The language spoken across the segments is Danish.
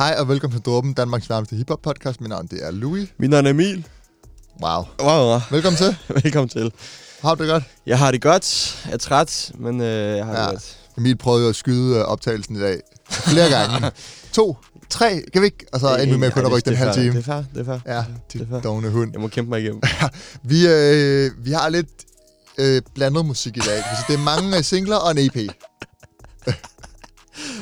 Hej og velkommen til Dråben, Danmarks varmeste hiphop podcast. Mit navn det er Louis. Mit navn er Emil. Wow. Wow. Velkommen til. Velkommen til. Har du det godt? Jeg har det godt. Jeg er træt, men øh, jeg har Ja. det godt. Emil prøvede at skyde øh, optagelsen i dag flere gange. to, tre, kan vi ikke? Og så er endte vi med at rykke den det halv fair, time. Det er fair, det er fair. Ja, det er dogne hund. Jeg må kæmpe mig igennem. Vi, øh, vi har lidt øh, blandet musik i dag. Altså, det er mange øh, singler og en EP.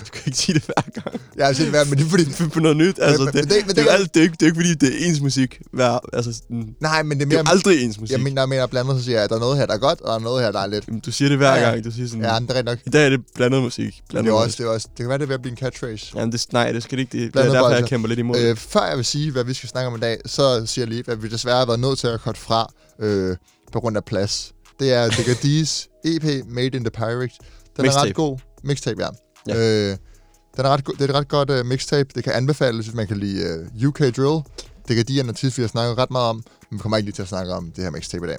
Du kan ikke sige det hver gang. Jeg har set hvad, men det er fordi... Find på noget nyt. Altså, men- det, men det- men det, det- er jo alt- det, er ikke, det er ikke fordi, det er ens musik. Hver, altså, sådan, Nej, men det er det er mere... aldrig ens musik. Jeg mener, jeg mener blandet, så siger jeg, at der er noget her, der er godt, og der er noget her, der er lidt... Jamen, Du siger det hver Ja, ja. gang. Du siger sådan, Ja, men det er nok. i dag er det blandet musik. Det Blandet er også, musik. det er også, det kan være, det er ved at blive en catchphrase. Jamen, det, nej, det skal det ikke. Det, det er Blandet derfor, jeg kæmper lidt imod. Øh, før jeg vil sige, hvad vi skal snakke om i dag, så siger jeg lige, at vi desværre har været nødt til at korte fra øh, på grund af plads. Det er Digga D's EP, Made in the Pyrex. Den er ret god. Mixtape, ja. Ja. Øh, den er ret det er et ret godt uh, mixtape. Det kan anbefales, hvis man kan lide uh, UK Drill. Digga D er en artist, vi har snakket ret meget om, men vi kommer ikke lige til at snakke om det her mixtape i dag.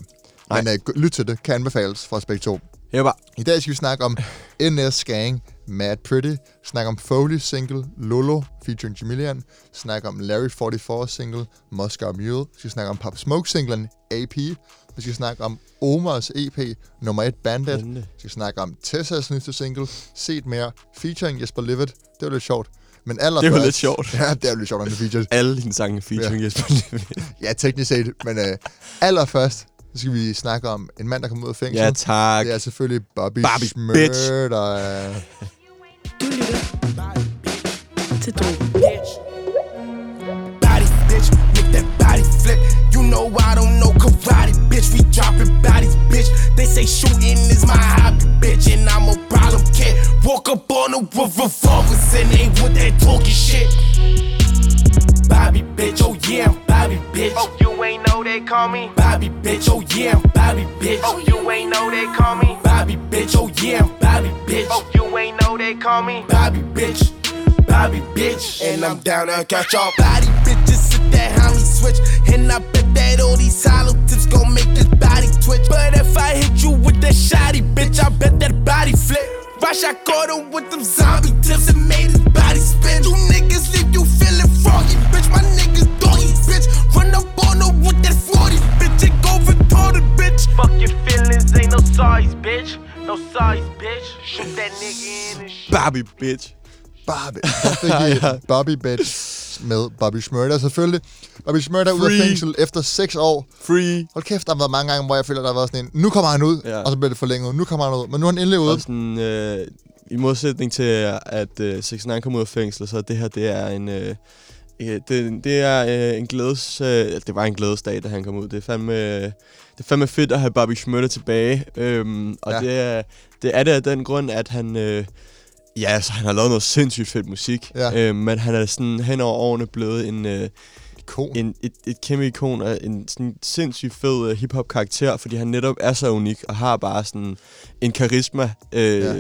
Nej. Men uh, lyt til det. Kan anbefales fra os begge to. Bare, I dag skal vi snakke om NS Gang, Mad Pretty, snakke om Foley single, Lolo featuring Jamilian, snakke om Larry 44 single, Moscow Mule, vi skal snakke om Pop Smoke singlen, AP, vi skal snakke om Omars EP, nummer 1 Bandit, vi spændende. skal snakke om Tessas nyeste single, Set Mere, featuring Jesper Livet, det var lidt sjovt. Men allerførst, Det var lidt sjovt. Ja, det er jo lidt sjovt, når det features. Alle dine sange featuring Jesper Livet. Ja, teknisk set, men øh, allerførst, så skal vi snakke om en mand, der kommer ud af fængsel. Ja, tak. Det er selvfølgelig Bobby, Bobby, Schmurd, bitch. Du lytter til Drogen. Karate, bitch. We dropping bodies, bitch. They say shooting is my hobby, bitch, and I'm a problem kid. Walk up on them with revolvers and they with that talking shit. Bobby, bitch. Oh yeah, I'm Bobby, bitch. Oh, you ain't know they call me. Bobby, bitch. Oh yeah, I'm Bobby, bitch. Oh, you ain't know they call me. Bobby, bitch. Oh yeah, I'm Bobby, bitch. Oh, you ain't know they call me. Bobby, bitch. Bobby, bitch. And I'm down to catch y'all body bitches. Sit that homie switch. And I bet that all these hollow that shotty, bitch, I bet that body flip. Rush, I caught him with them zombie tips and made his body spin. You niggas leave you feeling froggy, bitch. My niggas doggy, bitch. Run up on her with that 40, bitch. It go retarded, bitch. Fuck your feelings, ain't no size, bitch. No size, bitch. Shoot that nigga in and shit. Barbie, bitch. Fik I Bobby Bitch med Bobby Schmurder selvfølgelig. Bobby Schmurder ud af fængsel efter 6 år. Free. Hold kæft, der har været mange gange, hvor jeg føler, der har været sådan en, nu kommer han ud, Ja. og så bliver det forlænget. Nu kommer han ud, men nu er han endelig ude. Og sådan, øh, i modsætning til, at øh, 69 kom ud af fængsel, så det her, det er en... Øh, det, det er øh, en glædes... Øh, det var en glædesdag, da han kom ud. Det er fandme, øh, det er fandme fedt at have Bobby Schmurter tilbage. Øhm, og ja. det, er, det er det af den grund, at han... Øh, ja, altså, han har lavet noget sindssygt fedt musik. Ja. Øh, men han er sådan hen over årene blevet en... Øh, Ikon. en, et, et kæmpe ikon og en sådan sindssygt fed uh, hip-hop karakter, fordi han netop er så unik og har bare sådan en karisma, øh, Ja.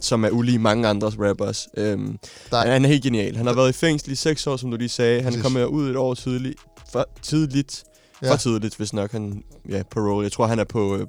som er ulig mange andres rappers. Øhm, han, han er helt genial. Han har været i fængsel i seks år, som du lige sagde. Han Præcis. kom ud et år tidligt. For, tidligt. Ja. For tidligt, hvis nok han... Ja, parole. Jeg tror, han er på øh,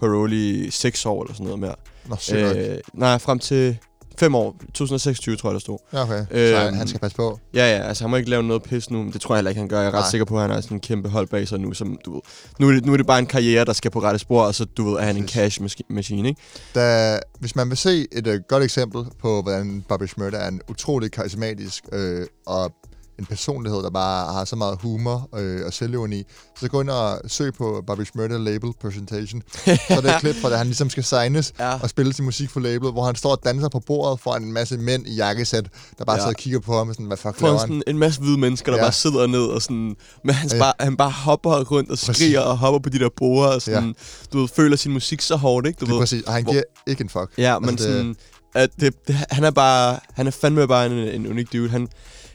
parole i seks år eller sådan noget mere. Nå. Øh, nej, frem til fem år. 2026, tror jeg, der stod. Ja, okay. Så han, øhm, skal passe på. Ja, ja, altså han må ikke lave noget pis nu, men det tror jeg heller ikke, han gør. Jeg er ret Nej. sikker på, at han har sådan en kæmpe hold bag sig nu, som du ved. Nu er, det, nu er det bare en karriere, der skal på rette spor, og så du ved, er han en Præcis. cash maski- machine, ikke? Da, hvis man vil se et uh, godt eksempel på, hvordan Bobby Schmurder er en utrolig karismatisk øh, og en personlighed, der bare har så meget humor øh, og selvironi, så gå ind og søg på Bobby Schmurder Label Presentation. så er det et klip fra, da han ligesom skal signes Ja. og spille sin musik for label, hvor han står og danser på bordet foran en masse mænd i jakkesæt, der bare Ja. sidder og kigger på ham og sådan, hvad fuck For laver sådan en masse hvide mennesker, der Ja. bare sidder ned og sådan... Men han, Ja. bare, han bare hopper rundt og Præcis. skriger og hopper på de der borde og sådan... Ja. Du ved, føler sin musik så hårdt, ikke? Du Det er ved. præcis, og han hvor- giver ikke en fuck. Ja, men Altså, det- sådan... At det, det, han er bare... Han er fandme bare en, en unik dude. Han,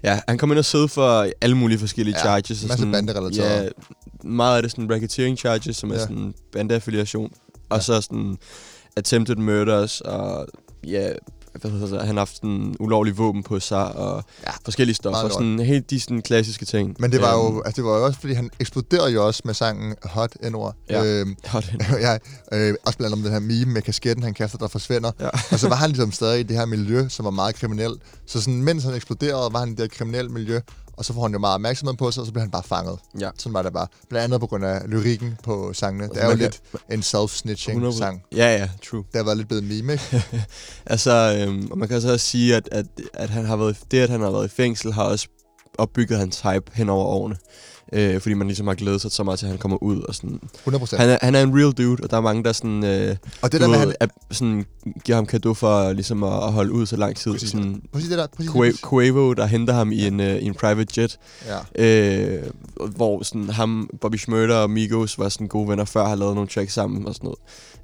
ja, han kommer ind og sidder for alle mulige forskellige Ja, charges. og sådan, banderelateret. Ja, meget af det sådan racketeering charges, som er Ja. sådan bandeaffiliation. Og Ja. så sådan attempted murders og ja, hvad hedder det, han har haft sådan ulovlig våben på sig, og Ja, forskellige stoffer. lort. Sådan helt de sådan klassiske ting. Men det var jo, Øhm, altså, det var jo også, fordi han eksploderede jo også med sangen Hot N-ord. Ja. Øhm, hold hen. ja, øh, også blandt andet om den her meme med kasketten, han kaster, der forsvinder. Ja. og så var han ligesom stadig i det her miljø, som var meget kriminelt. Så sådan, mens han eksploderede, var han i det her kriminelle miljø, og så får han jo meget opmærksomhed på sig, og så bliver han bare fanget. Ja. Sådan var det bare. Blandt andet på grund af lyrikken på sangene. Det er jo kan- lidt en self-snitching 100%. sang. Ja, ja, true. Det har været lidt blevet meme, ikke? Altså, øhm, og man kan så også sige, at, at, at han har været, det, at han har været i fængsel, har også opbygget hans hype hen over årene. Øh, fordi man ligesom har glædet sig så meget til, at han kommer ud. Og sådan. 100 procent. Han, er, han er en real dude, og der er mange, der sådan, øh, Og det der ved, han... at, sådan, giver ham kado for ligesom at, at holde ud så lang tid. Præcis. Sådan, Præcis det der. Præcis Qua- det. Quavo, der henter ham i en, øh, i en private jet, Ja. øh, hvor sådan, ham, Bobby Schmurder og Migos var sådan gode venner før, har lavet nogle tracks sammen og sådan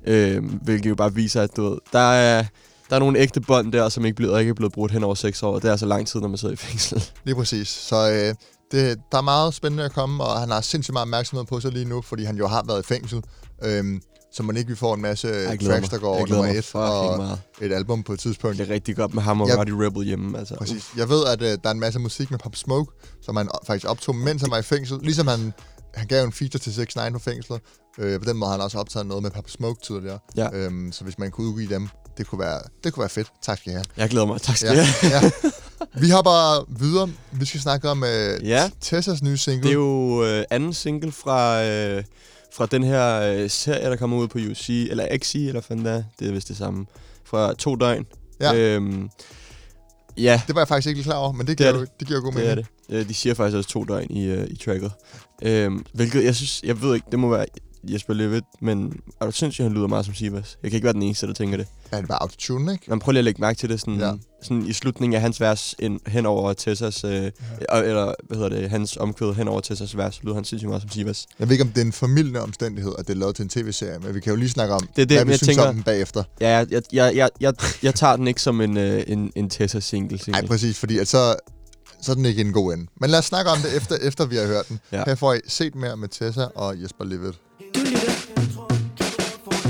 noget. Øh, hvilket jo bare viser, at du ved, der er, der er nogle ægte bånd der, som ikke, blevet, ikke er blevet brudt hen over seks år, og det er så lang tid, når man sidder i fængsel. Lige præcis. Så øh, det, der er meget spændende at komme, og han har sindssygt meget opmærksomhed på sig lige nu, fordi han jo har været i fængsel. Øhm, så man ikke vi får en masse Jeg tracks, der går Jeg over nummer et, og meget. et album på et tidspunkt. Det er rigtig godt med ham og Ja. Roddy Rebel hjemme. Altså. Præcis. Jeg ved, at øh, der er en masse musik med Pop Smoke, som han faktisk optog, mens han var i fængsel. Ligesom han, han gav en feature til 6 9 på fængslet. Øh, på den måde har han også optaget noget med Pop Smoke tidligere. Ja. Øhm, så hvis man kunne udgive dem, det kunne være, det kunne være fedt. Tak skal I have. Jeg glæder mig. Tak skal Ja, du have. ja. Vi hopper videre. Vi skal snakke om øh, Ja. Tessas nye single. Det er jo øh, anden single fra, øh, fra den her øh, serie, der kommer ud på UC, eller XC, eller fanden det er. Det er vist det samme. Fra to døgn. Ja. Øhm, ja, Det var jeg faktisk ikke klar over, men det Det giver, er jo, det. det giver jo god det er mening. det. Øh, De siger faktisk også to døgn i, øh, i tracket. Øhm, hvilket jeg synes, jeg ved ikke, det må være Jesper Levitt, men er du sindssygt, han lyder meget som Sivas. Jeg kan ikke være den eneste, der tænker det. Ja, det var autotune, ikke? Men prøv lige at lægge mærke til det sådan, Ja. sådan i slutningen af hans vers ind, hen over Tessas, øh, ja. eller hvad hedder det, hans omkvæd hen over Tessas vers, lyder han sindssygt meget som Sivas. Jeg ved ikke, om det er en formidlende omstændighed, at det er lavet til en tv-serie, men vi kan jo lige snakke om, Det er det, hvad vi jeg synes tænker- om den bagefter. Ja, jeg, jeg, jeg, jeg, jeg, jeg tager den ikke som en, øh, en, en Tessa-single. Nej, præcis, fordi at så, så er den ikke en god ende. Men lad os snakke om det, efter, efter vi har hørt den. Ja. Her får I set mere med Tessa og Jesper Levitt. Du lytter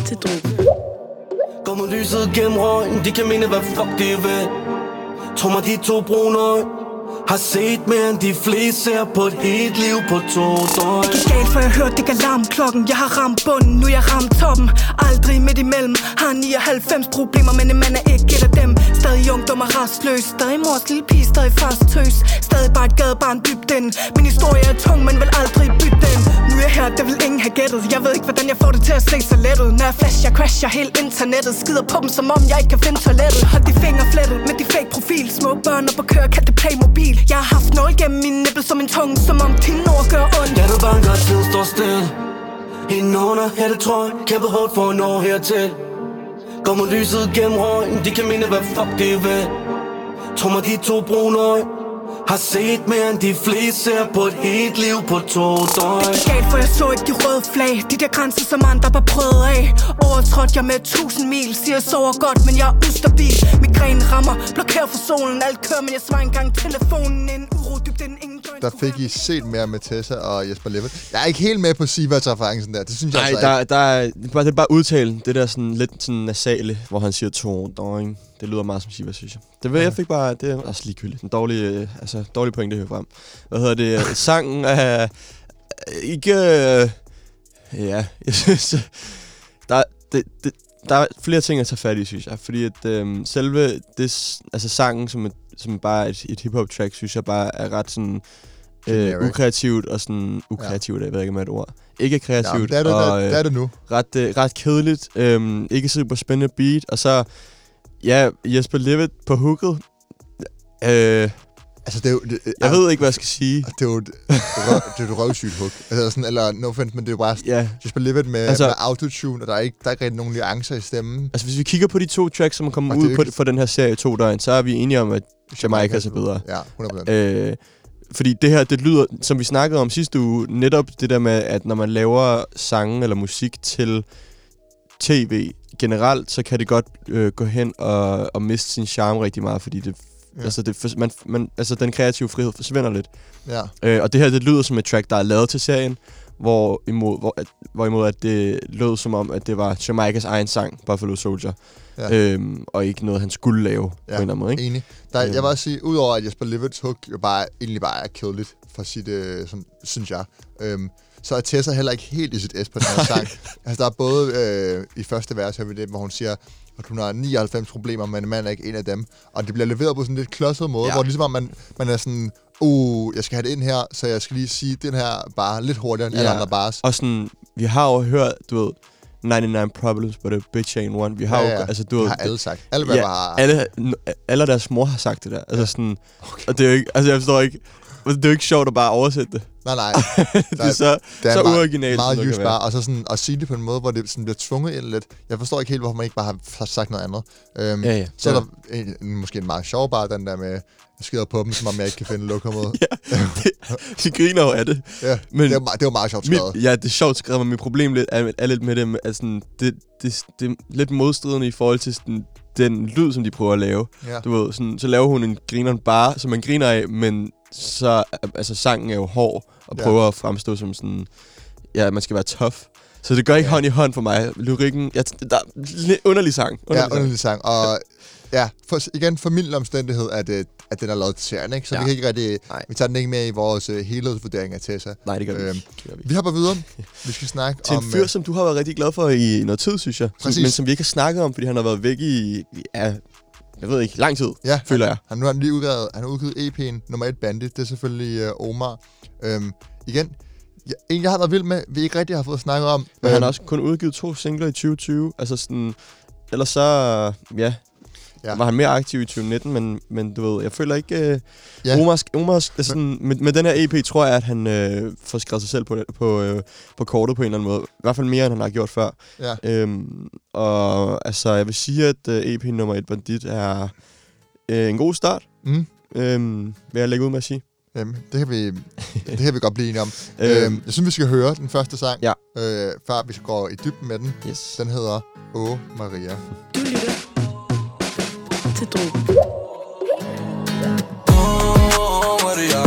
til Drogen. Kommer lyset gennem røgen, de kan mene hvad fuck de vil Tror mig de to brune øjne har set mere end de fleste ser på et helt liv på to døgn. Gik galt, for jeg hørte det galam klokken Jeg har ramt bunden, nu jeg ramt toppen. Aldrig midt imellem. Har 99 problemer, men en mand er ikke et af dem. Stadig ungdom og rastløs Stadig mors lille pige, stadig fast tøs. Stadig bare et gadebarn dybt den Min historie er tung, men vil aldrig bytte den. Jeg her, det vil ingen have gættet. Jeg ved ikke, hvordan jeg får det til at se så lettet. Når jeg flash, jeg crasher hele internettet. Skider på dem, som om jeg ikke kan finde toilettet. Hold de fingre flettet med de fake profil. Små børn op og kører, kald det Playmobil Jeg har haft nål gennem min nippel som en tunge Som om dine ord gør ondt. Hjertet banker, tiden står stille Indenunder hættetrøj Kæmpe hårdt for at nå hertil. Kommer lyset gennem røgen. De kan mene hvad fuck de vil. Tror mig de to brune øjne. Har set mere end de fleste ser på et helt liv på to døgn. Galt, for jeg så ikke de røde flag. De der grænser, som andre var prøvet af. Overtrådt jeg med tusind mil. Siger jeg sover godt, men jeg er ustabil. Migræn rammer, blokerer for solen. Alt kører, men jeg svarer engang telefonen En uro dybt den ingen der fik I set mere med Tessa og Jesper Levitt. Jeg er ikke helt med på Sivas-referencen der. Det synes jeg Nej, altså der, ikke. der er, det, er bare, det er bare udtalen. Det der sådan lidt sådan nasale, hvor han siger to døgn. Det lyder meget som Sivas, synes jeg. Det ved jeg fik bare, det er også ligegyldigt. En dårlig, øh, altså, dårlig point, det hører frem. Hvad hedder det? Sangen er ikke... Øh, ja, jeg synes... Der, det, det, der er flere ting at tage fat i, synes jeg. Fordi at øh, selve det, altså sangen, som, et, som bare et, et hip-hop track, synes jeg bare er ret sådan... Øh, ukreativt og sådan... Ukreativt, ja. jeg ved ikke, om det et ord. Ikke kreativt. Ja, det er det, og, det, øh, det er det nu. ret, øh, ret kedeligt. Øhm, ikke super spændende beat. Og så, ja, Jesper Levitt på hooket. Øh, Altså, det er jo... Det, jeg ved ikke, hvad jeg skal sige. Det er jo et, røv, det er et røvsygt hook. Altså, sådan, eller no offense, men det er jo bare Ja, Jesper Levitt med, Altså- altså, med autotune, og der er ikke, der er ikke rigtig nogen nuancer i stemmen. altså hvis vi kigger på de to tracks, som er kommet Og det er ud på, for den her serie to døgn, så er vi enige om, at Jamaica er så bedre. Ja, 100%. Øh, fordi det her, det lyder, som vi snakkede om sidste uge, netop det der med, at når man laver sange eller musik til tv generelt, så kan det godt øh, gå hen og, og miste sin charme rigtig meget, fordi det, Ja. altså, det, man, man, altså den kreative frihed forsvinder lidt. Ja. Øh, og det her, det lyder som et track, der er lavet til serien, hvor imod, hvor, at, hvorimod at det lød som om, at det var Jamaicas egen sang, Buffalo Soldier, Ja. øhm, og ikke noget, han skulle lave ja. på en eller anden måde. Ikke? Enig. Der, Øhm. jeg vil også sige, udover at Jesper Liverts hook jo bare, egentlig bare er kedeligt for sit, øh, sådan, synes jeg, øhm, så er Tessa heller ikke helt i sit S på den her sang. altså, der er både øh, i første vers, hører vi det, hvor hun siger, at hun har 99 problemer, men en mand er ikke en af dem. Og det bliver leveret på sådan en lidt klodset måde, ja. Ja. hvor ligesom om man, man er sådan, uh, jeg skal have det ind her, så jeg skal lige sige den her bare lidt hurtigere end ja. alle Ja. andre bars. Og sådan, vi har jo hørt, du ved, 99 problems, but a bitch ain't one. Vi har Ja, jo, ja. altså du Det ved, har alle sagt. Alle, ja, har... alle, alle deres mor har sagt det der. Altså sådan, og det er jo ikke, altså jeg forstår ikke, det er jo ikke sjovt at bare oversætte det. Nej, nej. det er så, Det er så meget- uoriginalt. Meget som det just kan være. bare, og så sådan at sige det på en måde, hvor det sådan bliver tvunget ind lidt. Jeg forstår ikke helt, hvorfor man ikke bare har sagt noget andet. Øhm, Ja, ja. Så er der en, en, måske en meget sjov bare, den der med, jeg skider på dem, som om jeg ikke kan finde lokummet. Ja, det, de griner jo af det. ja. Men det, var, meget- det var meget sjovt Mit, skrevet. ja, det er sjovt skrevet, men mit problem lidt er, er lidt med det, at sådan, det, det, det er lidt modstridende i forhold til sådan, den lyd, som de prøver at lave. Ja. Du ved, sådan, så laver hun en grineren bare, som man griner af, men så, altså sangen er jo hård, og Ja. prøver at fremstå som sådan, ja, man skal være tough. Så det går ikke Ja. ja. hånd i hånd for mig. Lyrikken, ja, der er underlig sang. Ja, Underlig sang. underlig sang. Og ja, for, igen, familieomstændighed, at, øh, at den er lavet til serien, ikke? Så ja. Ja. vi kan ikke rigtig, Nej. vi tager den ikke med i vores uh, helhedsvurdering af Tessa. Nej, det gør vi Øhm, ikke. Det gør vi. Vi hopper videre. Vi skal snakke Til om... en fyr, øh, som du har været rigtig glad for i noget tid, synes jeg. Som, Præcis. men som vi ikke har snakket om, fordi han har været væk i ja, jeg ved ikke, lang tid, Ja, føler jeg. Han, nu har han lige udgivet, han har udgivet EP'en nummer 1 Bandit. Det er selvfølgelig uh, Omar. Øhm, igen, jeg, en jeg har været vild med, vi ikke rigtig har fået snakket om. Men øhm, han har også kun udgivet to singler i 2020. Altså sådan... Ellers så... Ja, Ja. var han mere aktiv i 2019, men, men du ved, jeg føler ikke... Øh, Ja. Omars, Omars, altså sådan, med, med den her EP tror jeg, at han øh, får skrevet sig selv på, på, øh, på kortet på en eller anden måde. I hvert fald mere, end han har gjort før. Ja. Øhm, og altså, jeg vil sige, at øh, EP nummer 1 Bandit er øh, en god start. Mm, Øhm, vil jeg lægge ud med at sige. øhm, det, kan vi, det kan vi godt blive enige om. Øhm, Øhm, jeg synes, vi skal høre den første sang, Ja. øh, før vi går i dybden med den. yes. Den hedder Åh Maria. Du lytter til Drogen. Oh, Maria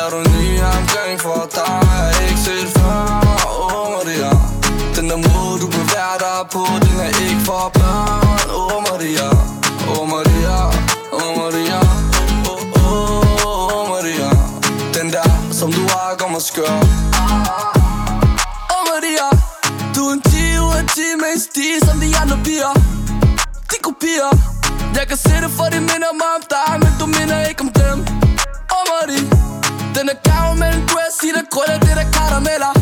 Er du ny omkring for dig har jeg ikke set før? Maria Den der måde du bevæger dig på Den er ikke for børn. Oh Maria Oh Maria oh Maria Oh, oh, oh Maria Den der, som du har, gør skør. Oh Maria Du er en 10 ud af 10 med en stil som de andre piger. De kopier. Jeg kan se det for det minder mig om dig Men du minder ikke om dem. Åh Marie. Den er gammel mellem dress i der grønne det der karameller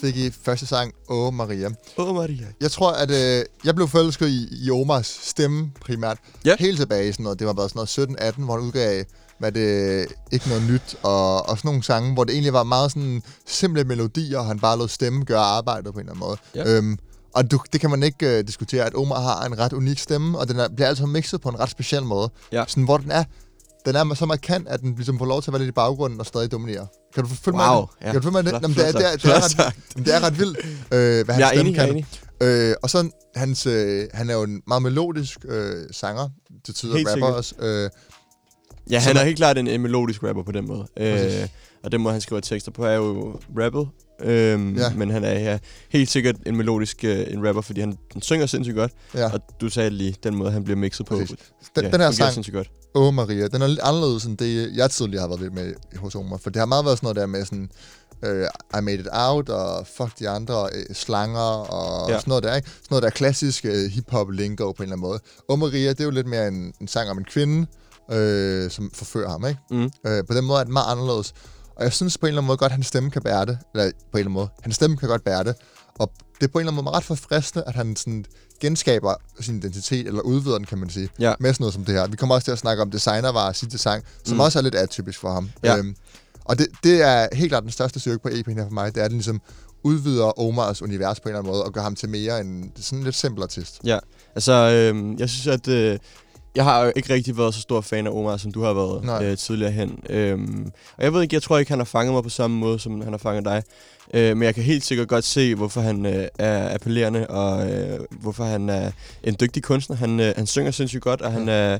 fik I første sang, Åh Maria. Åh, Maria. Jeg tror, at øh, jeg blev forelsket i, i Omars stemme primært. Ja. Helt tilbage i sådan noget. Det var været sådan noget 17-18, hvor han udgav hvad det ikke noget nyt, og, og sådan nogle sange, hvor det egentlig var meget sådan simple melodier, og han bare lod stemme gøre arbejdet på en eller anden måde. Ja. Øhm, og du, det kan man ikke øh, diskutere, at Omar har en ret unik stemme, og den er, bliver altid mixet på en ret speciel måde. Ja. Sådan, hvor den er, den er så markant, at den ligesom får lov til at være lidt i baggrunden og stadig dominere. Kan du følge mig i Wow, ja. Kan du følge mig? Flot, Jamen, det, er, det, er, det, er ret, det er ret vildt, øh, hvad hans Jeg er enig, jeg er kan. enig. Øh, og så hans, øh, han er jo en meget melodisk øh, sanger, til tider Helt rapper sikkert. også. Øh, Ja, han er helt klart en, en melodisk rapper på den måde. Øh, og den måde, han skriver tekster på, er jo rappet. Øhm, Ja. Men han er ja, helt sikkert en melodisk øh, en rapper, fordi han, han synger sindssygt godt. ja. Og du sagde lige, den måde, han bliver mixet på. Præcis. Den, ja, den her sang, sindssygt godt. Åh Maria, den er lidt anderledes end det, jeg tidligere har været vild med hos Omar. For det har meget været sådan noget der med sådan, øh, I made it out, og fuck de andre, øh, slanger, og ja. Sådan noget der, ikke? Sådan noget der er klassisk øh, hip-hop lingo på en eller anden måde. Åh Maria, det er jo lidt mere en, en sang om en kvinde, øh, som forfører ham, ikke? Mm. Øh, på den måde er det meget anderledes. Og jeg synes på en eller anden måde godt, at hans stemme kan bære det. Eller på en eller anden måde. Hans stemme kan godt bære det. Og det er på en eller anden måde ret forfriskende, at han sådan genskaber sin identitet, eller udvider den, kan man sige, Ja. med sådan noget som det her. Vi kommer også til at snakke om designervarer sidste sang, som mm. Også er lidt atypisk for ham. Ja. Øhm, og det, det er helt klart den største styrke på EP'en her for mig, det er, at den ligesom udvider Omars univers på en eller anden måde, og gør ham til mere en sådan lidt simpel artist. Ja, altså, øh, jeg synes, at øh, jeg har jo ikke rigtig været så stor fan af Omar, som du har været Nej. øh, tidligere hen. Øhm, og jeg ved ikke, jeg tror ikke, han har fanget mig på samme måde, som han har fanget dig. Øh, men jeg kan helt sikkert godt se, hvorfor han øh, er appellerende, og øh, hvorfor han er en dygtig kunstner. Han, øh, han synger sindssygt godt, og han er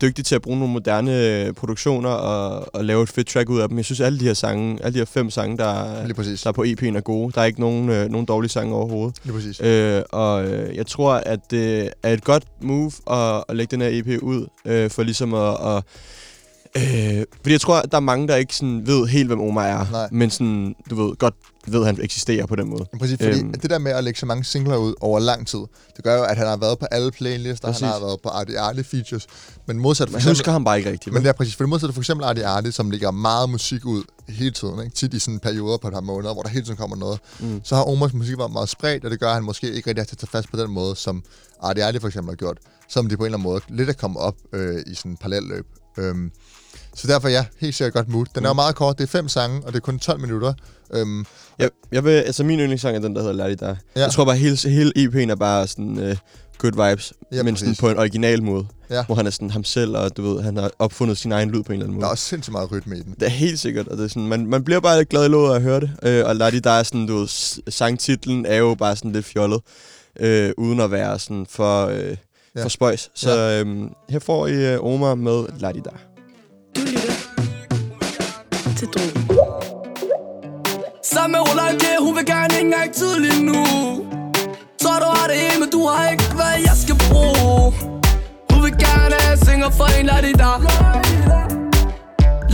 dygtig til at bruge nogle moderne øh, produktioner og, og lave et fedt track ud af dem. Jeg synes, alle de her sange, alle de her fem sange, der, er- der er på EP'en er gode. Der er ikke nogen, øh, nogen dårlige sange overhovedet. Lige præcis. Øh, og øh, jeg tror, at det er et godt move at, at lægge den her EP ud, øh, for ligesom at... at øh, fordi jeg tror, at der er mange, der ikke sådan ved helt, hvem Omar er, Nej. men sådan, du ved, godt ved, at han eksisterer på den måde. Præcis, fordi Øhm. det der med at lægge så mange singler ud over lang tid, det gør jo, at han har været på alle playlister, Præcis. han har været på Artie Artie features, men modsat for Man eksempel... husker ham bare ikke rigtigt. Men det er præcis, for det modsatte for eksempel Artie Artie, som lægger meget musik ud hele tiden, ikke? tit i sådan perioder på et par måneder, hvor der hele tiden kommer noget. Mm. Så har Omars musik været meget spredt, og det gør, at han måske ikke rigtig har tage fast på den måde, som Artie Artie for eksempel har gjort, som de på en eller anden måde lidt er kommet op øh, i sådan en parallelløb. Øhm, så derfor ja, helt sikkert godt mood. Den er jo Mm. meget kort, det er fem sange, og det er kun 12 minutter. Øhm, Jeg, jeg vil, altså min yndlingssang er den, der hedder Lærlig Der. Ja. Ja. Jeg tror bare, hele, hele EP'en er bare sådan uh, good vibes, Ja, ja, men sådan på en original måde. Ja. Hvor han er sådan ham selv, og du ved, han har opfundet sin egen lyd på en eller anden der måde. er også sindssygt meget rytme i den. Det er helt sikkert, og det er sådan, man, man bliver bare lidt glad i låget af at høre det. Øh, og Ladi, der er sådan, du ved, sangtitlen er jo bare sådan lidt fjollet, øh, uden at være sådan for, øh, Ja. ja. for spøjs. Så øh, her får I øh, Omar med Ladi der. Du lytter til Drogen. Sammen med Roland K, hun vil gerne ikke engang tidligt nu. Så du har det hele, men du har ikke, hvad jeg skal bruge. Hun vil gerne have singer for en lad det der.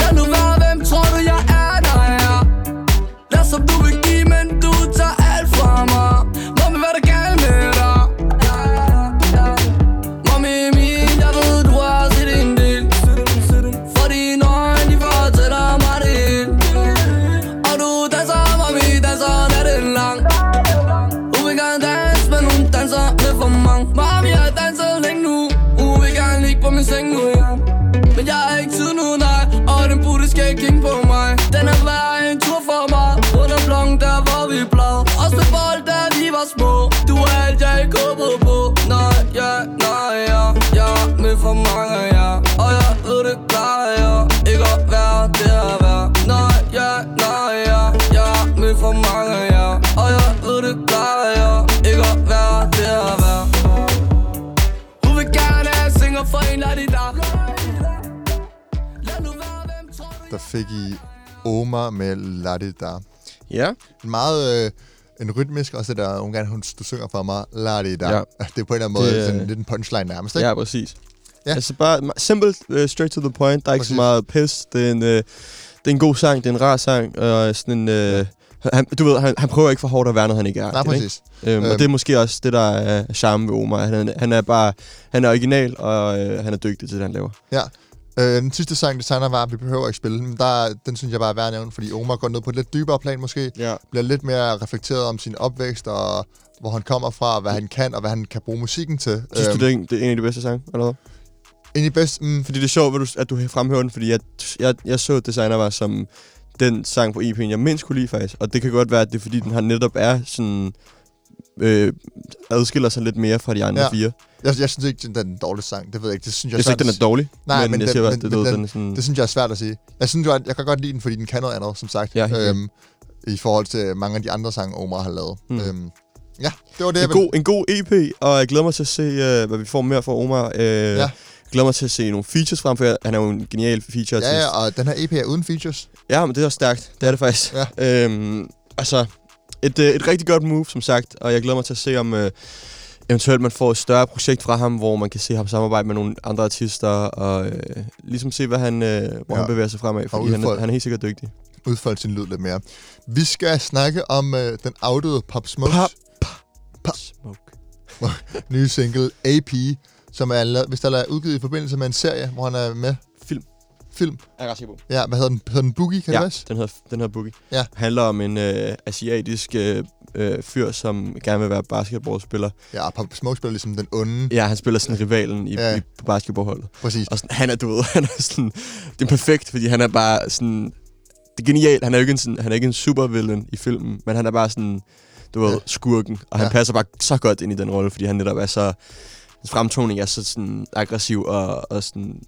Lad nu være, hvem tror du jeg er, der er? Lad som du vil give, Der fik I Omar med Der. Ja. Meget øh, en rytmisk, også der, nogle gange hun, du synger for mig, Der. Ja. Det er på en eller anden måde Det, sådan øh, lidt en punchline nærmest, ikke? Ja, præcis. Ja. Altså bare simple, uh, straight to the point. Der er ikke Præcis. så meget pis. Det er en, uh, det er en god sang, det er en rar sang, og sådan en... Uh, han, du ved, han, han prøver ikke for hårdt at være noget, han ikke er. Nej, ikke? præcis. Øhm, Øhm. og det er måske også det, der er charme ved Omar. Han, er- han er bare han er original, og øh, han er dygtig til det, han laver. Ja. Øh, den sidste sang, designer var, vi behøver ikke spille den. Der, den synes jeg bare er værd at nævne, fordi Omar går ned på et lidt dybere plan måske. Ja. Bliver lidt mere reflekteret om sin opvækst, og hvor han kommer fra, hvad han kan, og hvad han kan bruge musikken til. Synes du, det er, en, det er en af de bedste sange, eller hvad? Egentlig bedst, mm, Fordi det er sjovt, at du, at du fremhæver den, fordi jeg, jeg, jeg så Designer var som den sang på EP'en, jeg mindst kunne lide faktisk. Og det kan godt være, at det er fordi, den har netop er sådan... Øh, adskiller sig lidt mere fra de andre Ja. fire. jeg, jeg synes ikke, den er den dårlige sang. Det ved jeg ikke. Det synes jeg, Jeg synes ikke, den er dårlig, Nej, men, men jeg den- siger bare, men- det, men den- den er sådan... Det synes jeg er svært at sige. Jeg synes jo, jeg kan godt lide den, fordi den kan noget andet, som sagt. Ja, øhm, I forhold til mange af de andre sange, Omar har lavet. Mm. Øhm, ja, det var det, en, jeg god, en god EP, og jeg glæder mig til at se, øh, hvad vi får mere fra Omar. Øh, Ja. Jeg glæder mig til at se nogle features frem, for han er jo en genial feature Ja, ja, og den her EP er uden features. Ja, men det er også stærkt. Det er det faktisk. Ja. Øhm, altså, et, øh, et rigtig godt move, som sagt. Og jeg glæder mig til at se, om øh, eventuelt man får et større projekt fra ham, hvor man kan se ham samarbejde med nogle andre artister, og øh, ligesom se, hvad han, øh, hvor Ja. han bevæger sig fremad, fordi han, er- han er helt sikkert dygtig. Udfolde sin lyd lidt mere. Vi skal snakke om øh, den afdøde Pop Smoke Pop, Pop. Smoke. nye single AP, som er hvis der er udgivet i forbindelse med en serie, hvor han er med. Film. Jeg er ret sikker på. Ja, hvad hedder den? Hedder den Boogie, kan Ja, det passe? den hedder, den hedder Boogie. Ja. handler om en øh, asiatisk øh, øh, fyr, som gerne vil være basketballspiller. Ja, Pop Smoke spiller ligesom den onde. Ja, han spiller sådan rivalen i, Ja. i, på basketballholdet. Præcis. Og sådan, han er, du ved, han er sådan, det er perfekt, fordi han er bare sådan, det er genialt, han er jo ikke en, sådan, han er ikke en supervillain i filmen, men han er bare sådan, du ved, Ja. skurken, og han Ja. passer bare så godt ind i den rolle, fordi han netop er så, hans fremtoning er så sådan aggressiv og, og sådan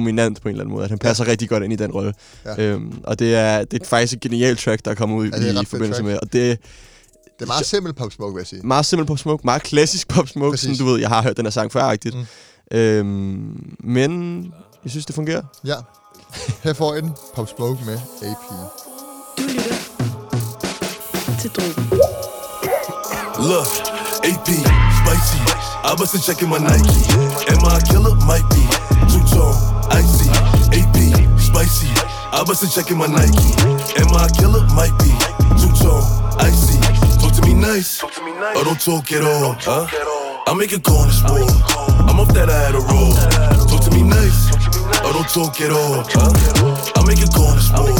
dominant på en eller anden måde, at han passer ja. rigtig godt ind i den rolle. Ja. Øhm, og det er, det er faktisk et genialt track, der er kommet ud Ja, det er i, forbindelse track. med, og det er Det er meget simpelt Pop Smoke, vil jeg sige. meget simpelt Pop Smoke, meget klassisk Pop Smoke, Præcis. sådan du ved, jeg har hørt den her sang før-agtigt. Mm. Mm. Øhm, men jeg synes, det fungerer. Ja. Her får I den. Pop Smoke med AP. Du lytter til Drogen. Look, AP, spicy. I wasn't checking my Nike. Am I a killer? Might be. Two tone, icy. AP, spicy. I wasn't checking my Nike. Am I a killer? Might be. Two tone, icy. Talk to me nice. Or don't talk at all. Huh? I make a call this war. I'm off that I had a roll. Talk to me nice. Or don't talk at all. Huh? I make a call this war.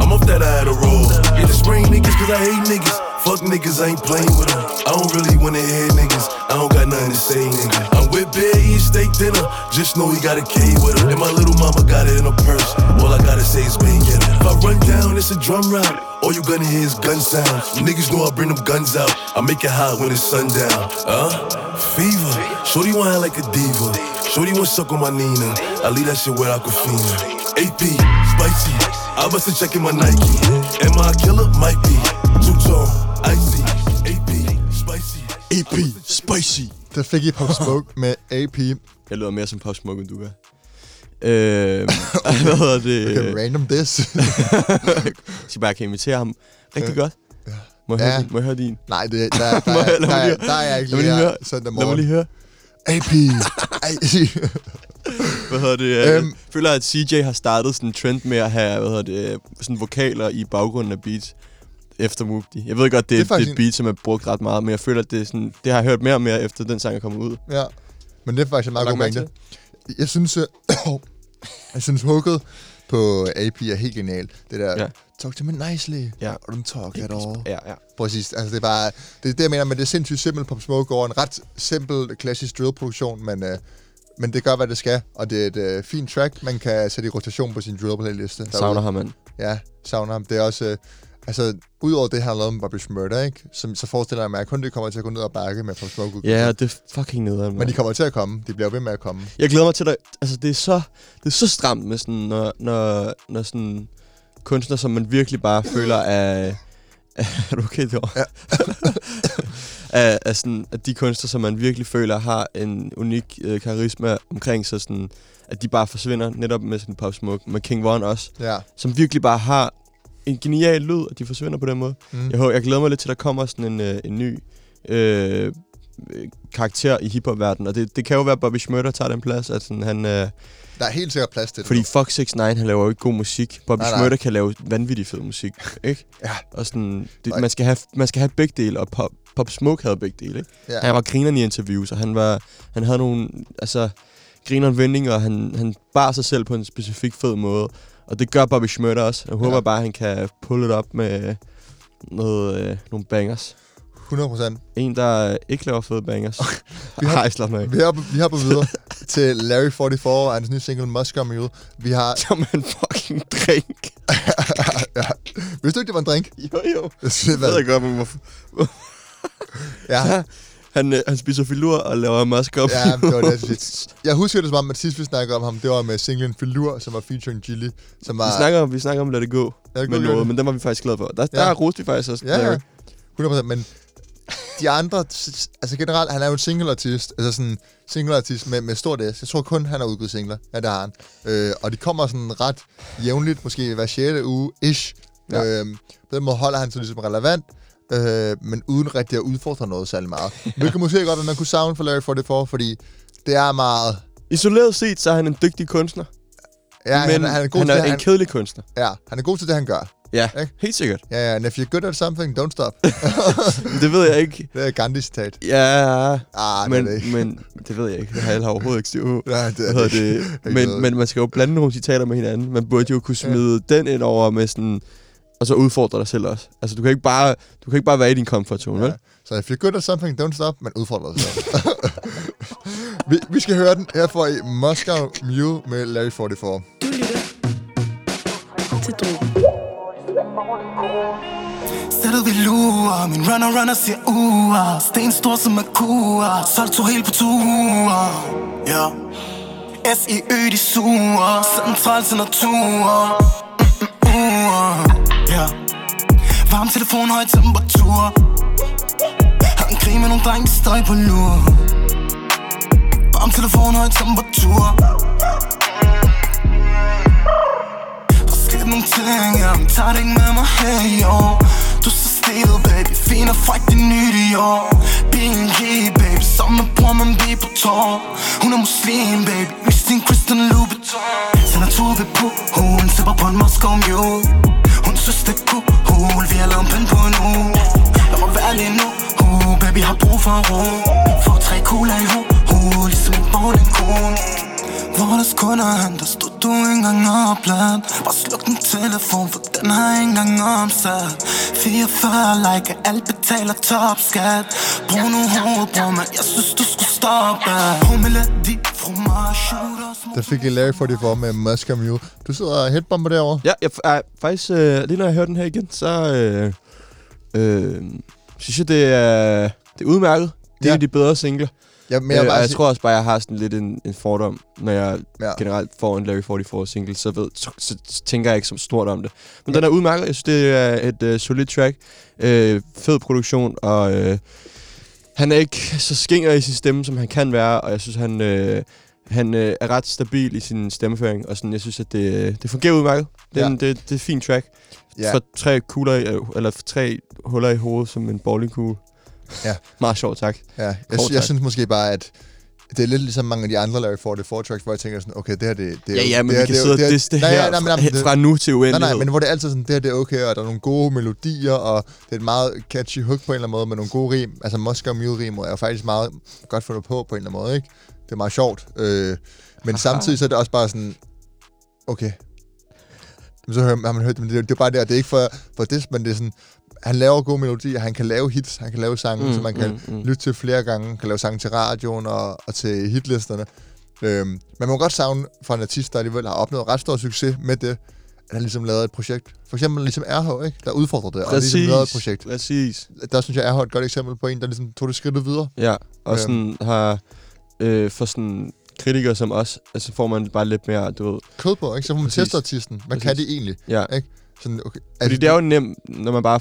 I'm off that I had a roll. Yeah, the spring niggas, cause I hate niggas. Fuck niggas, I ain't playing with them. I don't really wanna hear niggas. I don't got nothing to say, nigga. I'm with Bear eating steak dinner. Just know he got a K with him. And my little mama got it in her purse. All I gotta say is bang. If I run down, it's a drum round. All you gonna hear is gun sounds. Niggas know I bring them guns out. I make it hot when it's sundown. Huh? Fever. Shorty want act like a diva. Shorty wanna suck on my Nina. I leave that shit where Aquafina. AP, spicy. I wasn't checking my Nike. Am I a killer? Might be. Two tone, icy. AP, spicy. AP, spicy. Der fik I Pop Smoke med AP. Jeg lyder mere som Pop Smoke, end du gør. Øh, hvad hedder det? Okay, random this. Jeg skal bare kan imitere ham rigtig godt. Må jeg, Ja. høre, din? må jeg høre din? Nej, det, der, der, der, Må jeg- der, der, der, der er jeg ikke lad mig lige her søndag Lad mig lige morgen. høre. AP. Hvad hedder det? Jeg Øhm. føler, at CJ har startet sådan en trend med at have hvad hedder det, sådan vokaler i baggrunden af beats efter Mugdi. Jeg ved godt, det, Det er det, er, et beat, som er brugt ret meget, men jeg føler, at det, er sådan, det har jeg hørt mere og mere, efter den sang er kommet ud. Ja. Men det er faktisk en meget god mængde. Jeg synes, øh, jeg synes hooket på AP er helt genial. Det der, Ja. talk to me nicely, Ja. or don't talk at all. Ja, ja. Præcis, altså det er bare, det er det, jeg mener, men det er sindssygt simpelt Pop Smoke over en ret simpel, klassisk drill-produktion, men, øh, men det gør, hvad det skal, og det er et øh, fint track, man kan sætte i rotation på sin drill-playliste. Jeg savner ham, mand. Ja, savner ham. Det er også, øh, altså, udover det, han har lavet med Bobby Murder, ikke? Som, så forestiller jeg mig, at kun det kommer til at gå ned og bakke med Pop Smoke. Ja, det er fucking nederen, Men de kommer til at komme. De bliver ved med at komme. Jeg glæder mig til det. Altså, det er så, det er så stramt med sådan, når, når, når sådan kunstner, som man virkelig bare føler er... er du okay derovre? Ja. er, er sådan, at de kunstnere, som man virkelig føler har en unik øh, karisma omkring sig, sådan, at de bare forsvinder netop med sådan Pop Smoke, med King Von også, Ja. som virkelig bare har en genial lyd, og de forsvinder på den måde. Mm. Jeg, håber, jeg glæder mig lidt til, at der kommer sådan en, øh, en ny øh, karakter i hiphop-verdenen, og det, det kan jo være, at Bobby Schmurder tager den plads, at sådan, han... Øh, Der er helt sikkert plads til det. fordi. Fox 69 han laver jo ikke god musik. Bobby Nej, kan lave vanvittig fed musik, ikke? Ja. Og sådan, det, man, skal have, man skal have begge dele, og Pop, Pop Smoke havde begge dele, ikke? Ja. Han var grineren i interviews, og han, var, han havde nogle, altså, grineren vendinger, og han, han bar sig selv på en specifik fed måde. Og det gør Bobby Schmurder også. Jeg håber Ja. bare, at han kan pull it op med noget, øh, nogle bangers. 100 procent. En, der øh, ikke laver fede bangers. Vi har- jeg slået mig Vi har, vi har på videre til Larry 44 og hans nye single Moscow Mule. Vi har... Som en fucking drink. ja. Vidste du ikke, det var en drink? Jo, jo. Jeg det ved jeg godt, men hvorfor? ja, Han, øh, han spiser filur og laver maskop. ja, det var det, jeg. Jeg husker det som om, at sidst vi snakkede om ham, det var med singlen Filur, som var featuring Gilly, som var... Vi snakker, vi snakker om Lad det gå Ja, det med noget, men den var vi faktisk glade for. Der, Ja. der roste vi faktisk også Ja, ja. 100%, men de andre, altså generelt, han er jo en single-artist, altså sådan single-artist med, med stort S. Jeg tror kun, han har udgivet singler. Ja, det har han. Øh, og de kommer sådan ret jævnligt, måske hver 6. uge-ish. Ja. Øh, på den måde holder han sig ligesom relevant, øh, men uden rigtig at udfordre noget særlig meget. Hvilket måske godt, at man kunne savne for Larry 44, fordi det er meget... Isoleret set, så er han en dygtig kunstner. Ja, men han, han, er god han til er det, en han, kedelig kunstner. ja, han er god til det, han gør. Ja, Ikke? helt sikkert. Ja, ja, and if you're good at something, don't stop. Det ved jeg ikke. det er Gandhi-citat. Ja, Ah, men, det det men det ved jeg ikke. Det har jeg overhovedet ikke styr på. Ja, det er det det? Men, men man skal jo blande nogle citater med hinanden. Man burde jo kunne smide ja. den ind over med sådan... Og så udfordre dig selv også. Altså, du kan ikke bare, du kan ikke bare være i din comfort zone, ja. vel? Så if you're good at something, don't stop, men udfordre dig selv. vi, vi skal høre den. Her får I Moscow Mule med Larry 44. Du lytter til Drogen. Sættet vi lurer Min runner runner siger uger Sten stor som er kurer Solgt to helt på ture Ja S-I-Ø de suger Central til natur Ja Varm telefon, høj temperatur. Har en krig med nogle drenge, der støj på lur. Varm telefon, høj temperatur. Der sker nogle ting, ja, men tager det ikke med mig her i år Du så stille, baby, fin og fræk, det nyt i år. BNG, baby, sammen med bror, man bliver på tår. Hun er muslim, baby, Christine Christian Louboutin. Sender tur ved på, hun sipper på en Moscow Mule hun synes det er vi har lampen på nu. Lad mig være lige nu, uh, baby har brug for ro. Få tre kugler i ho, uh, ligesom en bowling cool Vores kunder han, der stod du ikke engang opladt Bare sluk din telefon, for den har ikke engang omsat 44 like, alt betaler topskat. Brug nu hovedet, bror, men jeg synes du skulle stoppe. Hummeladi, der fik jeg Larry 44 med Moscow Mule. Du sidder og headbomber derovre. Ja, jeg, er, faktisk, øh, lige når jeg hører den her igen, så øh, øh, synes jeg, det er, det er udmærket. Det er Ja. ja. de bedre singler. Ja, men jeg, jeg, bare øh, jeg tror også bare, jeg har sådan lidt en, en fordom, når jeg Ja. ja. generelt får en Larry 44 single, så, ved, så, så, så tænker jeg ikke så stort om det. Men den er udmærket. Jeg synes, det er et øh, solidt track. Øh, fed produktion, og øh, han er ikke så skinger i sin stemme, som han kan være, og jeg synes, han, øh, han øh, er ret stabil i sin stemmeføring, og sådan, jeg synes, at det, det fungerer udmærket. Det, er Ja. en- det, det er et fint track. Ja. For tre kugler, i, eller for tre huller i hovedet, som en bowlingkugle. Ja. Meget sjovt, tak. Ja, jeg, Kort jeg tak. synes måske bare, at det er lidt ligesom mange af de andre Larry 44 tracks, hvor jeg tænker sådan, okay, det her, det, det er Ja, ja, men det vi kan det sidde og det er- disse det Nej, her nej, men- nej, men fra, nu til Nej, uendelighed. nej, men hvor det er altid sådan, det her det er okay, og der er nogle gode melodier, og det er et meget catchy hook på en eller anden måde, med nogle gode rim. Altså Moscow Mule rimer er jo faktisk meget godt fundet på, på en eller anden måde, ikke? Det er meget sjovt. Øh, men samtidig så er det også bare sådan, okay. Men så hører, har man hørt det, men det, er- det er bare der, det er ikke for, for det, men det er sådan, han laver gode melodier, han kan lave hits, han kan lave sange, mm, som man kan mm, mm. lytte til flere gange, kan lave sange til radioen og, og til hitlisterne. Øhm, man må godt savne for en artist, der alligevel har opnået ret stor succes med det, at han ligesom lavede et projekt. For eksempel ligesom RH, ikke? der udfordrede det, og ligesom lavede et projekt. Præcis. Der synes jeg, RH er et godt eksempel på en, der ligesom tog det skridtet videre. Ja, og Øhm. sådan har øh, for sådan kritikere som os, altså får man bare lidt mere, du ved, Kød på, ikke? Så får man Præcis. teste artisten. Hvad kan Præcis. de egentlig? ja. Ikke? Sådan, okay. Fordi det er jo nemt, når man bare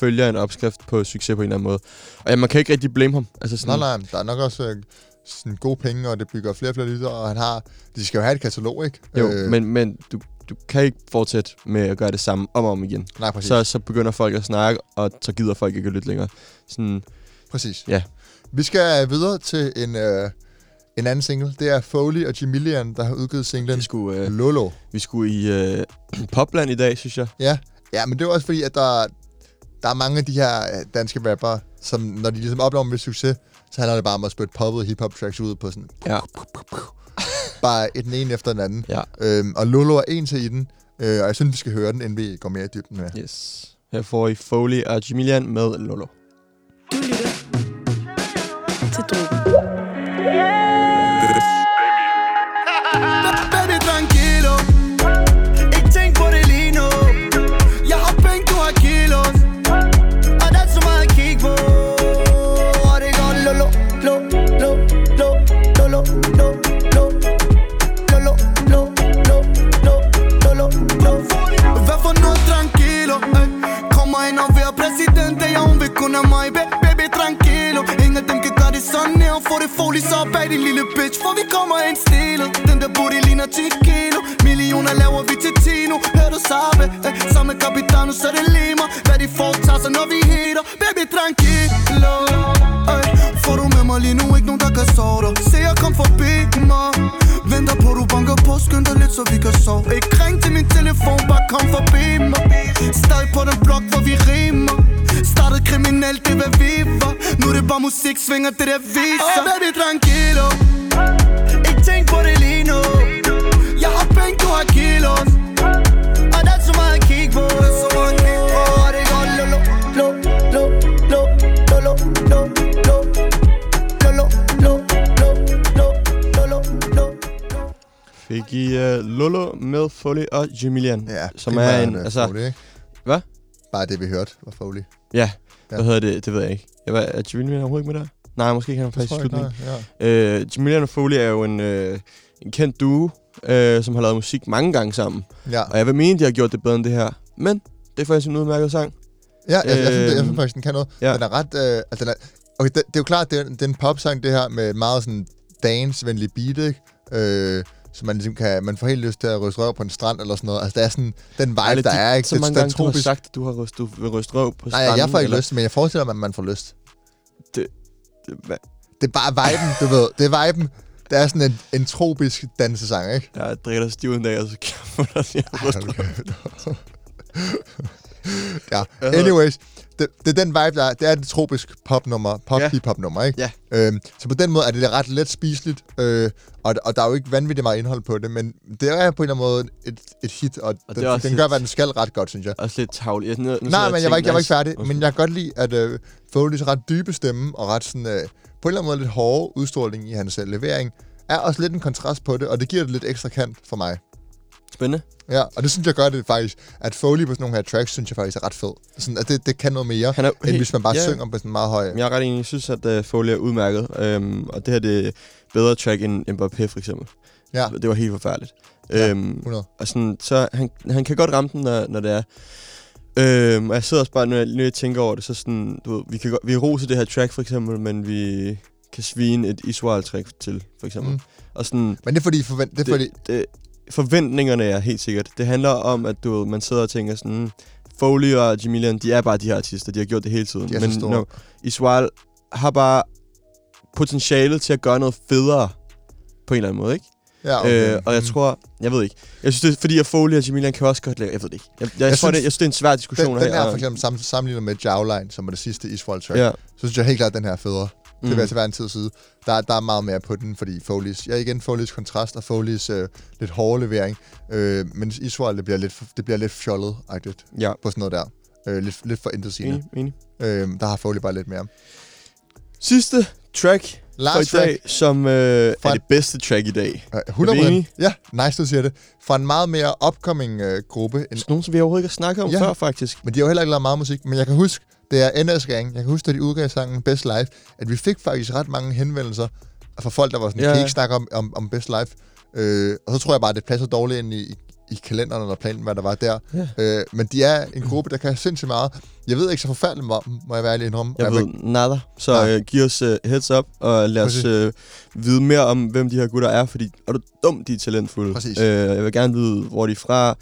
følger en opskrift på succes på en eller anden måde. Og ja, man kan ikke rigtig blame ham. Altså sådan, Nej, nej, der er nok også øh, sådan gode penge, og det bygger flere og flere lytter, og han har... De skal jo have et katalog, ikke? Jo, øh, men, men du, du kan ikke fortsætte med at gøre det samme om og om igen. Nej, præcis. Så, så begynder folk at snakke, og så gider folk ikke at lytte længere. Sådan, Præcis. Ja. Vi skal videre til en, øh, en anden single. Det er Foley og Jamilian, der har udgivet singlen vi, skulle, øh, Lolo. vi skulle i øh, Popland i dag, synes jeg. Ja. ja, men det er også fordi, at der, der er mange af de her øh, danske rappere, som når de ligesom opnår med succes, så handler det bare om at spytte poppet hip-hop tracks ud på sådan... Ja. Bare et den ene efter den anden. Ja. Øhm, og Lolo er en til i den, øh, og jeg synes, vi skal høre den, inden vi går mere i dybden med. Yes. Her får I Foley og Jamilian med Lolo. Du lytter til Drogen. Din lille bitch For vi kommer ind stilet Den der booty ligner 10 kilo. Millioner laver vi til Tino. Hør du sabe, eh, Sammen med Capitano, så det limer Hvad de foretager sig, når vi hitter Baby, tranquilo eh. Får du med mig lige nu, ikke nogen der kan sove dig. Se jeg kom forbi mig Venter på du banker på, skynd dig lidt så vi kan sove. Ikke ring til min telefon, bare kom forbi mig. Stadig på den blok, hvor vi rimer. Startet kriminelt, det er hvad vi var. Nu er det bare musik, svinger det der viser. Oh baby, tranquilo med Foley og Jamilian. Ja, som er en, øh, altså, Foley? Hvad? bare det, vi hørte, var Foley. Ja, Ja. hvad hedder det? Det ved jeg ikke. Jeg var, er Jamilian overhovedet ikke med der? Nej, måske ikke han faktisk i slutningen. ja. Øh, Jamilian og Foley er jo en, øh, en kendt duo, øh, som har lavet musik mange gange sammen. Ja, Og jeg vil mene, de har gjort det bedre end det her. Men det er faktisk en udmærket sang. ja jeg, jeg, synes, det- jeg Øhm, synes faktisk, den kan noget. ja. Den er ret... Øh, altså, den er, okay, det, det er jo klart, det er, det er en popsang, det her, med meget sådan dance-venlig beat, ikke? Øh, så man ligesom kan, man får helt lyst til at ryste røv på en strand eller sådan noget. Altså, der er sådan den vibe, Eller der de- er, ikke? Så Det- mange gange, du har tropisk- sagt, at du har ryst, du vil ryste røv på Nej, stranden. jeg får ikke eller- lyst, men jeg forestiller mig, at man får lyst. Det, hvad? Det er bare viben, du ved. Det er viben. Det er sådan en, en tropisk dansesang, ikke? Jeg drikker dig stiv en dag, og så kan få dig røv. ja, Hvad hedder- anyways. Det, det er den vibe, der er. Det er et tropisk popnummer, pop Ja. hip-hop nummer, ikke? Ja. Øhm, så på den måde er det ret let spiseligt, øh, og, og der er jo ikke vanvittigt meget indhold på det, men det er på en eller anden måde et, et hit, og, Og den, den gør, hvad den skal ret godt, synes jeg. Også lidt tavlig. Jeg, nu, nu Nej, men jeg var, ikke, jeg var ikke færdig. nice. Men jeg kan godt lide, at øh, Foley's ret dybe stemme, og ret sådan, øh, på en eller anden måde lidt hårde udstråling i hans øh, levering, er også lidt en kontrast på det, og det giver det lidt ekstra kant for mig. Spændende. Ja, og det synes jeg gør det faktisk, at Foley på sådan nogle her tracks, synes jeg faktisk er ret fed. Sådan, at det, det kan noget mere, Han er end hvis man bare ja. synger på sådan meget høj... Jeg er ret enig. Jeg synes, at uh, Foley er udmærket. Um, og det her det er bedre track end Mbappé, for eksempel. Ja, Det var helt forfærdeligt. Ja, Øhm, 100. og sådan, så han, han kan godt ramme den, når, når det er. Øhm, og jeg sidder også bare, når jeg, når jeg tænker over det, så sådan, du ved, vi kan vi roser det her track for eksempel, men vi kan svine et Israel-track til, for eksempel. Mm. Og sådan, Men det er fordi, forvent, det er fordi det, det, forventningerne er helt sikkert. Det handler om, at du man sidder og tænker sådan, "Hmm, Foley og Jamilian, de er bare de her artister, de har gjort det hele tiden. De er men store. når Israel har bare potentialet til at gøre noget federe, på en eller anden måde, ikke? ja, Okay. Øh, og jeg Mm. tror, jeg ved ikke. Jeg synes, det er fordi, at Foley og Jamilian kan også godt lave, jeg ved det ikke. Jeg, jeg, jeg, Jeg tror, synes- det, jeg synes, det er en svær diskussion den, den her. her for eksempel sam, sammenlignet med Jowline, som er det sidste Israel track, Ja. så synes jeg helt klart, at den her er federe. Mm. jeg til hver en tid side. Der, der er meget mere på den, fordi Foley's... Ja, igen, Foley's kontrast og Foley's øh, lidt hårde levering. Øh, men Israel, det bliver lidt, det bliver lidt fjollet-agtigt Ja, på sådan noget der. Øh, lidt, lidt for intetsigende. enig, enig. Øh, der har Foley bare lidt mere. Sidste track Last dag, track, som øh, Fra- er det bedste track i dag. øh, 100 Er vi enige? Ja, nice, du siger det. Fra en meget mere upcoming øh, gruppe. End, nogen, som vi overhovedet ikke har snakket om Ja. før, faktisk. men de har jo heller ikke lavet meget musik. Men jeg kan huske, det er NS Gang. Jeg kan huske, da de udgav sangen Best Life, at vi fik faktisk ret mange henvendelser fra folk, der var sådan, ja. kan I ikke snakke om, om, om Best Life? Øh, og så tror jeg bare, at det passer dårligt ind i, i kalenderen eller planen, hvad der var der. Ja. Øh, men de er en gruppe, der kan sindssygt meget. Jeg ved ikke så forfærdeligt meget om dem, må jeg være ærlig indrømme. Jeg Og ved nada. Så Nej. øh, giv os øh, heads up, og lad os Præcis. øh, vide mere om, hvem de her gutter er, fordi er du dum, de er talentfulde. Præcis. Øh, jeg vil gerne vide, hvor de er fra,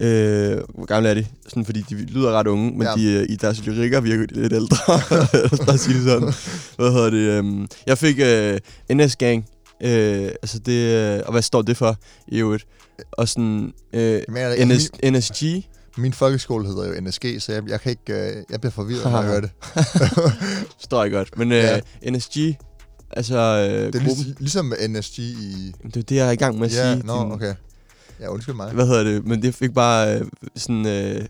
øh, hvor gamle er de, sådan, fordi de lyder ret unge, men Ja. de, øh, i deres lyrikker virker de lidt ældre. Lad os bare sige det sådan. Hvad hedder det? øhm, jeg fik øh, NS Gang, øh, altså det, øh, og hvad står det for i øvrigt? Og sådan, øh, det, NS, min, NSG, min folkeskole hedder jo NSG, så jeg, jeg kan ikke... Øh, jeg bliver forvirret, når jeg hører det. står jeg godt, men øh, Ja. NSG, altså øh, Det er gruppen, lig, ligesom med NSG i... det er det, jeg er i gang med at Ja, sige. nå, din- okay. Ja, undskyld mig. Hvad hedder det? Men det fik bare øh, sådan øh,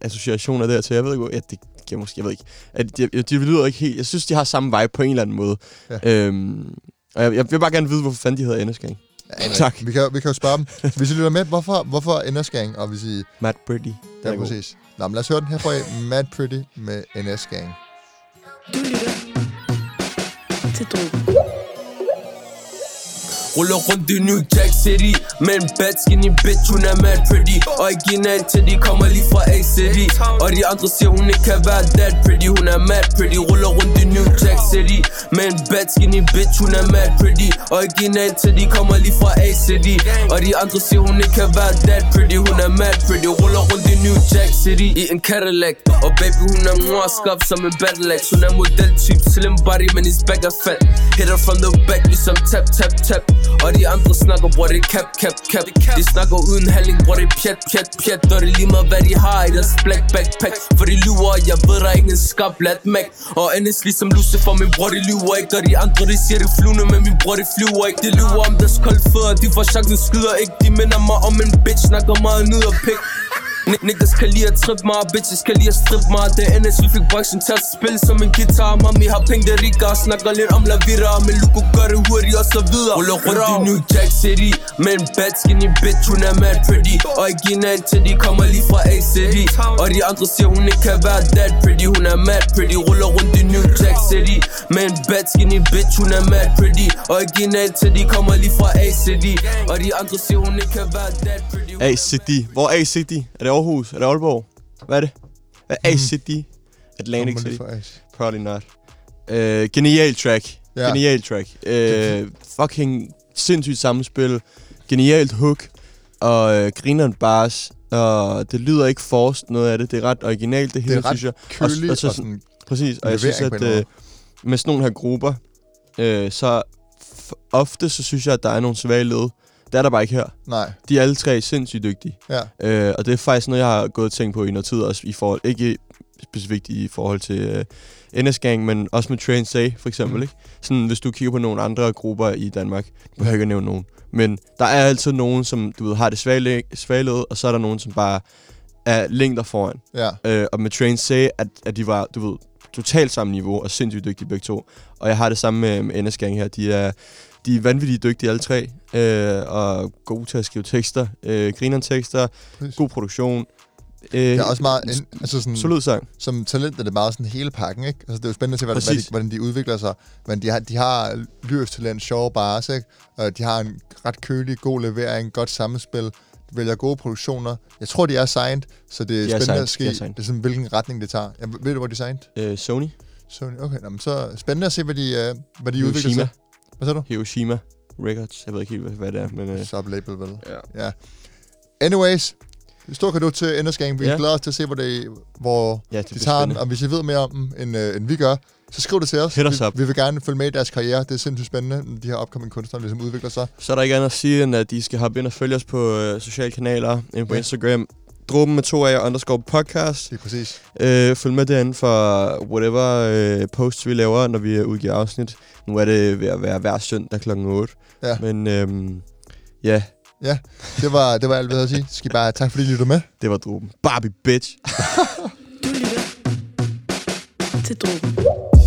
associationer der til. Jeg ved ikke, ja, det giver måske, jeg ved ikke. At de, de, de lyder ikke helt, jeg synes, de har samme vibe på en eller anden måde. Ja. Øhm, og jeg, jeg, vil bare gerne vide, hvorfor fanden de hedder NS Gang. Ja, Tak. Vi kan, vi kan jo spørge dem. Hvis I lytter med, hvorfor, hvorfor NS Gang? Og hvis I... Matt Pretty. Ja, er præcis. Nå, men lad os høre den herfra af. Mad Pretty med NS Gang. Du lytter til Drogen. Ruller rundt i New Jack City. Med en bad skinny bitch, hun er mad pretty. Original til de kommer lige fra A-City Og de andre siger hun ikke kan være that pretty. Hun er mad pretty, ruller rundt i New Jack City. Med en bad skinny bitch, hun er mad pretty. Original til de kommer lige fra A-City Og de andre siger hun ikke kan være that pretty. Hun er mad pretty, ruller rundt i New Jack City. I en Cadillac. Og baby hun er mor skab som en Battle Axe Hun er modeltyp, slim body, men hendes back er fat. Hit her from the back, ligesom tap, tap, tap. Og de andre snakker, bror det cap, cap, cap. De snakker uden handling, bror det pjat, pjat, pjat. Når det lige meget, hvad de har i deres black backpack. For de lyver, jeg ved, der er ingen skab, lad mag Og endelig ligesom Lucifer, min bror, de lyver ikke. Og de andre, de siger, det flyvende, men min bror, det flyver ikke. De lyver om deres kolde fødder, de får chancen, skyder ikke. De minder mig om en bitch, snakker meget ned og pik. N- Niggas kan lide at trippe mig, bitches kan lide at strippe mig Det er NS, vi fik branchen til at spille som en guitar Mami har penge, rikker og snakker lidt om la vida. Men Luko gør det hurtigt og så videre Ruller rundt i New Jack City. Med en bad skinny bitch, hun er mad pretty. Original til de kommer lige fra A-City Og de andre siger, hun ikke kan være that pretty Hun er mad pretty, ruller rundt i New Jack City. Med en bad skinny bitch, hun er mad pretty. Original til de kommer lige fra A-City Og de andre siger, hun ikke kan være that pretty ACD. Hvor ACD? Er det Aarhus? Er det Aalborg? Hvad er det? Hvad er? Atlantic Kommer lige City? fra Asia. Probably not. Uh, genial track. Ja. Genial track. Uh, fucking sindssygt sammenspil. Genialt hook. Og uh, grineren bars. Og det lyder ikke forced noget af det. Det er ret originalt, det hele, Det er ret synes jeg. Kølig og, og, så, og sådan, Præcis, og jeg synes, at øh, med sådan nogle her grupper, øh, så ofte så synes jeg, at der er nogle svage led. Det er der bare ikke her. nej, De er alle tre sindssygt dygtige. ja. Øh, og det er faktisk noget, jeg har gået og tænkt på i noget tid, også i forhold, ikke specifikt i forhold til øh, NS Gang, men også med Train Say for eksempel. Mm. Ikke? Sådan, hvis du kigger på nogle andre grupper i Danmark, du behøver ikke at nævne nogen, men der er altid nogen, som du ved, har det svage le- svage led, og så er der nogen, som bare er længder foran. ja. Øh, og med Train Say, at, at de var, du ved, totalt samme niveau, og sindssygt dygtige begge to. Og jeg har det samme med, med NS Gang her. De er, de er vanvittigt dygtige alle tre, øh, og gode til at skrive tekster. Øh, grineren tekster, Præcis. god produktion. Øh, Det er også meget, en, altså sådan, Solid sang. som talent er det meget sådan hele pakken, ikke? Altså, det er jo spændende at se, hvordan, hvad de, hvordan de udvikler sig. Men de har, de har lyrisk talent, sjove bars, ikke? Og de har en ret kølig, god levering, godt sammenspil, vælger gode produktioner. Jeg tror, de er signed, så det er De spændende signed, at ske, de er det er sådan, hvilken retning det tager. Jeg, ved du, hvor de er signed? Øh, Sony, Sony. Okay, nå, men så spændende at se, hvad de, uh, hvad de udvikler sig. Hvad sagde du? Hiroshima Records. Jeg ved ikke helt, hvad- det er, men... Øh, Sublabel, vel? ja. Anyways, stor kado til NS Gang. Vi Ja. glæder os til at se, hvor, det, hvor ja, det de tager den. Og hvis I ved mere om dem, end, øh, end vi gør, så skriv det til os. Hit os vi, vi vil gerne følge med i deres karriere. Det er sindssygt spændende, når de her opkommende kunstnere ligesom udvikler sig. Så er der ikke andet at sige, end at de skal hoppe ind og følge os på øh, sociale kanaler. Ind på Ja. Instagram. Dråben med to af jer underscore podcast. Det er præcis. Øh, følg med derinde for whatever øh, posts vi laver, når vi udgiver afsnit. Nu er det ved at være hver søndag klokken 8. Ja. Men øhm, ja, Det var, det var alt, hvad jeg havde at sige. Skal I bare tak, fordi I lyttede med. det var dråben. Barbie, bitch! Du lytter til Drogen.